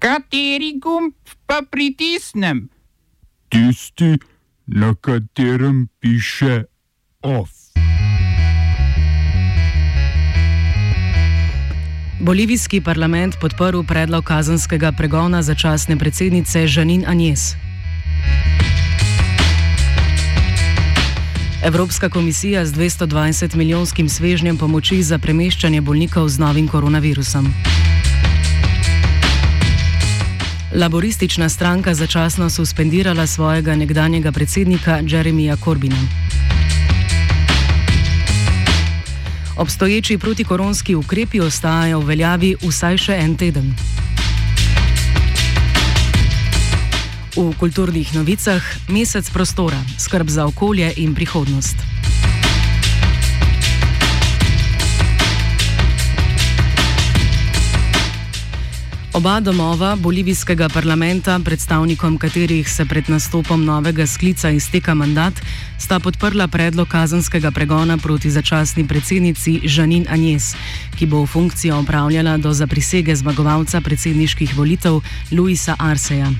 Kateri gumb pa pritisnem? Tisti, na katerem piše OF. Bolivijski parlament podprl predlog kazanskega pregona začasne predsednice Žanin Anjes. Evropska komisija z 220 milijonskim svežnjem pomoči za premeščanje bolnikov z novim koronavirusom. Laboristična stranka začasno suspendirala svojega nekdanjega predsednika Jeremija Corbina. Obstoječi protikoronski ukrepi ostajajo v veljavi vsaj še en teden. V kulturnih novicah mesec prostora, skrb za okolje in prihodnost. Oba domova bolivijskega parlamenta, predstavnikom katerih se pred nastopom novega sklica izteka mandat, sta podprla predlog kazanskega pregona proti začasni predsednici Žanin Anjes, ki bo funkcijo opravljala do zaprisege zmagovalca predsedniških volitev Luisa Arseja.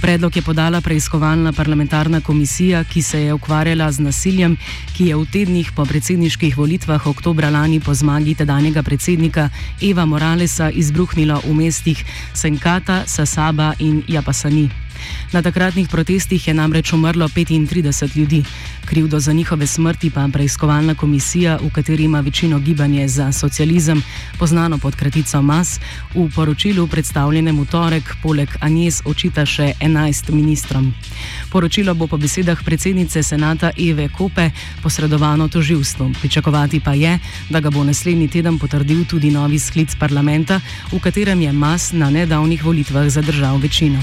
Predlog je podala preiskovalna parlamentarna komisija, ki se je ukvarjala z nasiljem, ki je v tednih po predsedniških volitvah oktobra lani po zmagi tedanjega predsednika Eva Moralesa izbruhnilo v mestih Senkata, Sasaba in Japasani. Na takratnih protestih je namreč umrlo 35 ljudi. Krivdo za njihove smrti pa preiskovalna komisija, v kateri ima večino gibanje za socializem, poznano pod kratico MAS, v poročilu predstavljenem v torek poleg Anjes očita še 11 ministrom. Poročilo bo po besedah predsednice senata Eve Kope posredovano toživstvu. Pričakovati pa je, da ga bo naslednji teden potrdil tudi novi sklic parlamenta, v katerem je MAS na nedavnih volitvah zadržal večino.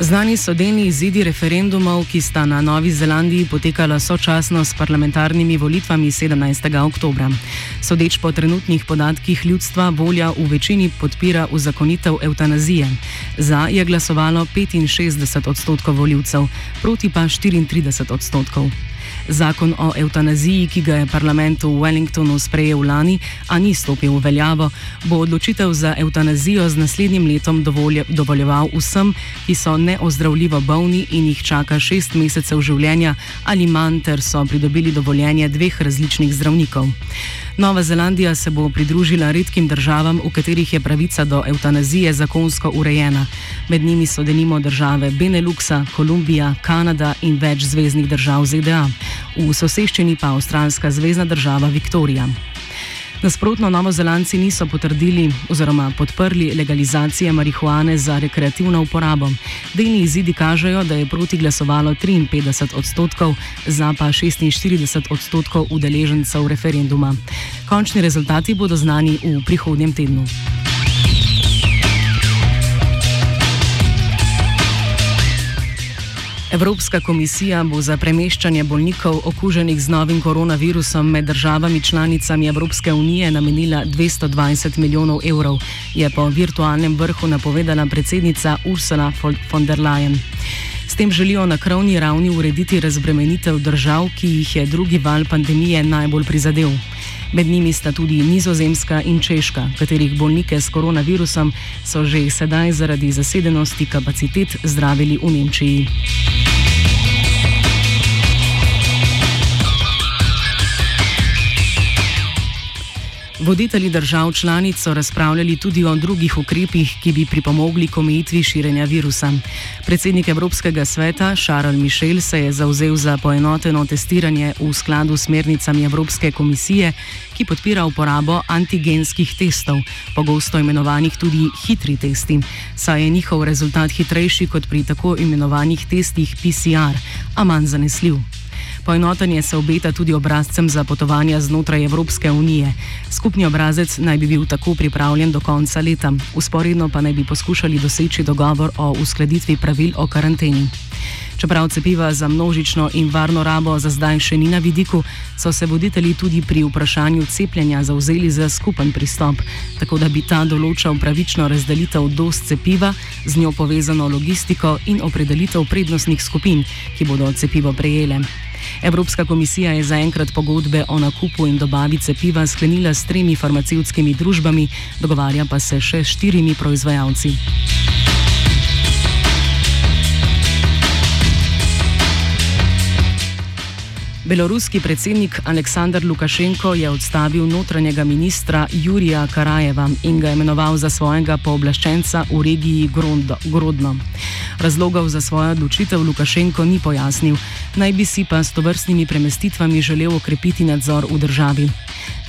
Znani so delni izidi referendumov, ki sta na Novi Zelandiji potekala sočasno s parlamentarnimi volitvami 17. oktober. Sodeč po trenutnih podatkih ljudstva, volja v večini podpira uzakonitev eutanazije. Za je glasovalo 65 odstotkov voljivcev, proti pa 34 odstotkov. Zakon o eutanaziji, ki ga je parlament v Wellingtonu sprejel lani, a ni stopil v veljavo, bo odločitev za eutanazijo z naslednjim letom dovolje, dovoljeval vsem, ki so neozdravljivo bolni in jih čaka šest mesecev življenja ali manj, ter so pridobili dovoljenje dveh različnih zdravnikov. Nova Zelandija se bo pridružila redkim državam, v katerih je pravica do eutanazije zakonsko urejena. Med njimi so denimo države Beneluxa, Kolumbija, Kanada in več zvezdnih držav ZDA, v soseščini pa avstralska zvezdna država Viktorija. Nasprotno, novozelandci niso potrdili oziroma podprli legalizacije marihuane za rekreativno uporabo. Delni izidi kažejo, da je proti glasovalo 53 odstotkov, za pa 46 odstotkov udeležencev referenduma. Končni rezultati bodo znani v prihodnjem tednu. Evropska komisija bo za premeščanje bolnikov okuženih z novim koronavirusom med državami članicami Evropske unije namenila 220 milijonov evrov, je po virtualnem vrhu napovedala predsednica Ursula von der Leyen. S tem želijo na krovni ravni urediti razbremenitev držav, ki jih je drugi val pandemije najbolj prizadel. Med njimi sta tudi Nizozemska in Češka, katerih bolnike s koronavirusom so že sedaj zaradi zasedenosti kapacitet zdravili v Nemčiji. Voditelji držav članic so razpravljali tudi o drugih ukrepih, ki bi pripomogli k omejitvi širjenja virusa. Predsednik Evropskega sveta Charles Michel se je zauzel za poenoteno testiranje v skladu s smernicami Evropske komisije, ki podpira uporabo antigenskih testov, pogosto imenovanih tudi hitri testi, saj je njihov rezultat hitrejši kot pri tako imenovanih testih PCR, a manj zanesljiv. Poenotenje se obeta tudi obrazcem za potovanja znotraj Evropske unije. Skupni obrazec naj bi bil tako pripravljen do konca leta, usporedno pa naj bi poskušali doseči dogovor o uskladitvi pravil o karanteni. Čeprav cepiva za množično in varno rabo za zdaj še ni na vidiku, so se voditelji tudi pri vprašanju cepljenja zauzeli za skupen pristop, tako da bi ta določal pravično razdelitev dost cepiva, z njo povezano logistiko in opredelitev prednostnih skupin, ki bodo cepivo prejele. Evropska komisija je zaenkrat pogodbe o nakupu in dobavi cepiva sklenila s tremi farmacevtskimi družbami, dogovarja pa se še s štirimi proizvajalci. Beloruski predsednik Aleksandr Lukašenko je odstavil notranjega ministra Jurija Karajeva in ga imenoval za svojega pooblaščenca v regiji Grodno. Razlogov za svojo odločitev Lukašenko ni pojasnil, naj bi si pa s tovrstnimi premestitvami želel okrepiti nadzor v državi.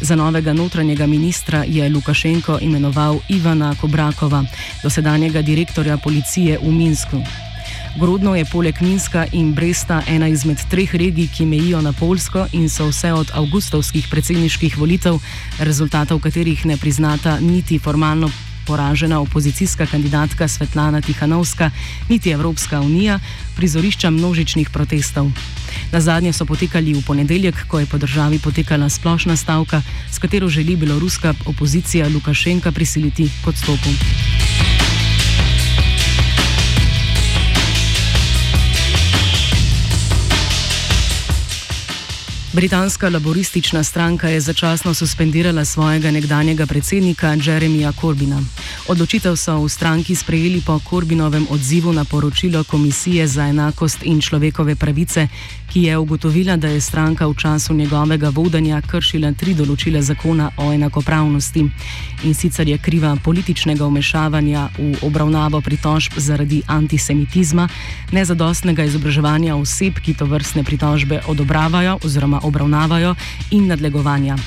Za novega notranjega ministra je Lukašenko imenoval Ivana Kobrakova, dosedanjega direktorja policije v Minsku. Grodno je poleg Minska in Bresta ena izmed treh regij, ki mejijo na Polsko in so vse od avgustovskih predsedniških volitev, rezultatov katerih ne priznata niti formalno poražena opozicijska kandidatka Svetlana Tihanovska, niti Evropska unija, prizorišča množičnih protestov. Na zadnje so potekali v ponedeljek, ko je po državi potekala splošna stavka, s katero želi beloruska opozicija Lukašenka prisiliti k odstopu. Britanska laboristična stranka je začasno suspendirala svojega nekdanjega predsednika Jeremija Corbina. Odločitev so v stranki sprejeli po Corbinovem odzivu na poročilo Komisije za enakost in človekove pravice, ki je ugotovila, da je stranka v času njegovega vodenja kršila tri določile zakona o enakopravnosti. In sicer je kriva političnega umešavanja v obravnavo pritožb zaradi antisemitizma, nezadostnega izobraževanja oseb, ki to vrstne pritožbe odobravajo oziroma obravnavajo in nadlegovanja.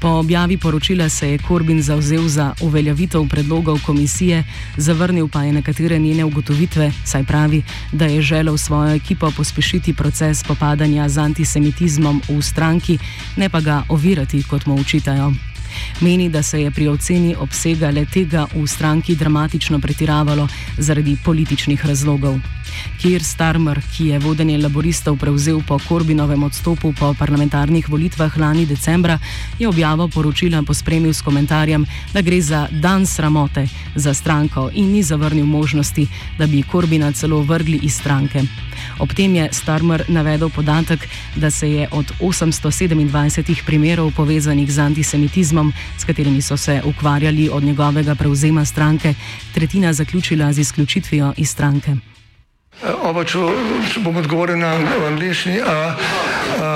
Po objavi poročila se je Korbin zauzel za uveljavitev predlogov komisije, zavrnil pa je nekatere njene ugotovitve, saj pravi, da je želel svojo ekipo pospešiti proces popadanja spopadanja z antisemitizmom v stranki, ne pa ga ovirati, kot mu učitajo. Meni, da se je pri oceni obsega le tega v stranki dramatično pretiravalo zaradi političnih razlogov. Kir Starmer, ki je vodenje laboristov prevzel po Korbinovem odstopu po parlamentarnih volitvah lani decembra, je objavo poročila pospremil s komentarjem, da gre za dan sramote za stranko in ni zavrnil možnosti, da bi Korbina celo vrgli iz stranke. Ob tem je Starmer navedel podatek, da se je od 827 primerov povezanih z antisemitizmom, s katerimi so se ukvarjali od njegovega prevzema stranke, tretjina zaključila z izključitvijo iz stranke. Oba, če, če bom odgovoril na angliški.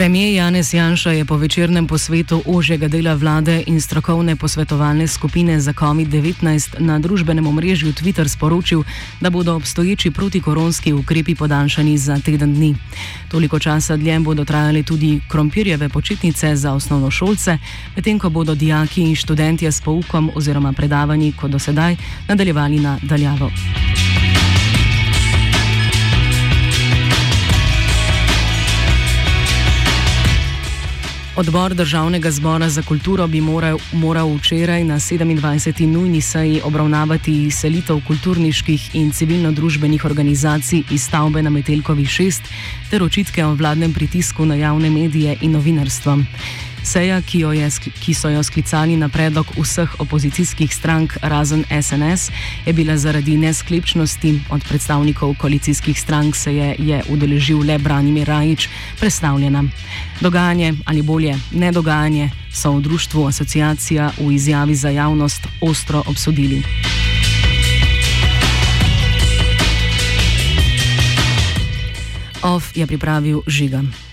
Premijer Janez Janša je po večernem posvetu ožjega dela vlade in strokovne posvetovalne skupine za COVID-19 na družbenem omrežju Twitter sporočil, da bodo obstoječi protikoronski ukrepi podaljšani za teden dni. Toliko časa dlje bodo trajale tudi krompirjeve počitnice za osnovnošolce, medtem ko bodo dijaki in študentje s poukom oziroma predavanji kot do sedaj nadaljevali na daljavo. Odbor Državnega zbora za kulturo bi moral, moral včeraj na 27. nujni seji obravnavati selitev kulturniških in civilno-družbenih organizacij iz stavbe na Metelkovi 6 ter očitke o vladnem pritisku na javne medije in novinarstvo. Seja, ki, je, ki so jo sklicali na predlog vseh opozicijskih strank razen SNS, je bila zaradi nesklepčnosti od predstavnikov koalicijskih strank se je, je udeležil le Branimir Rajič predstavljena. Dogajanje ali bolje nedogajanje so v društvu asociacija v izjavi za javnost ostro obsodili. OF je pripravil žiga.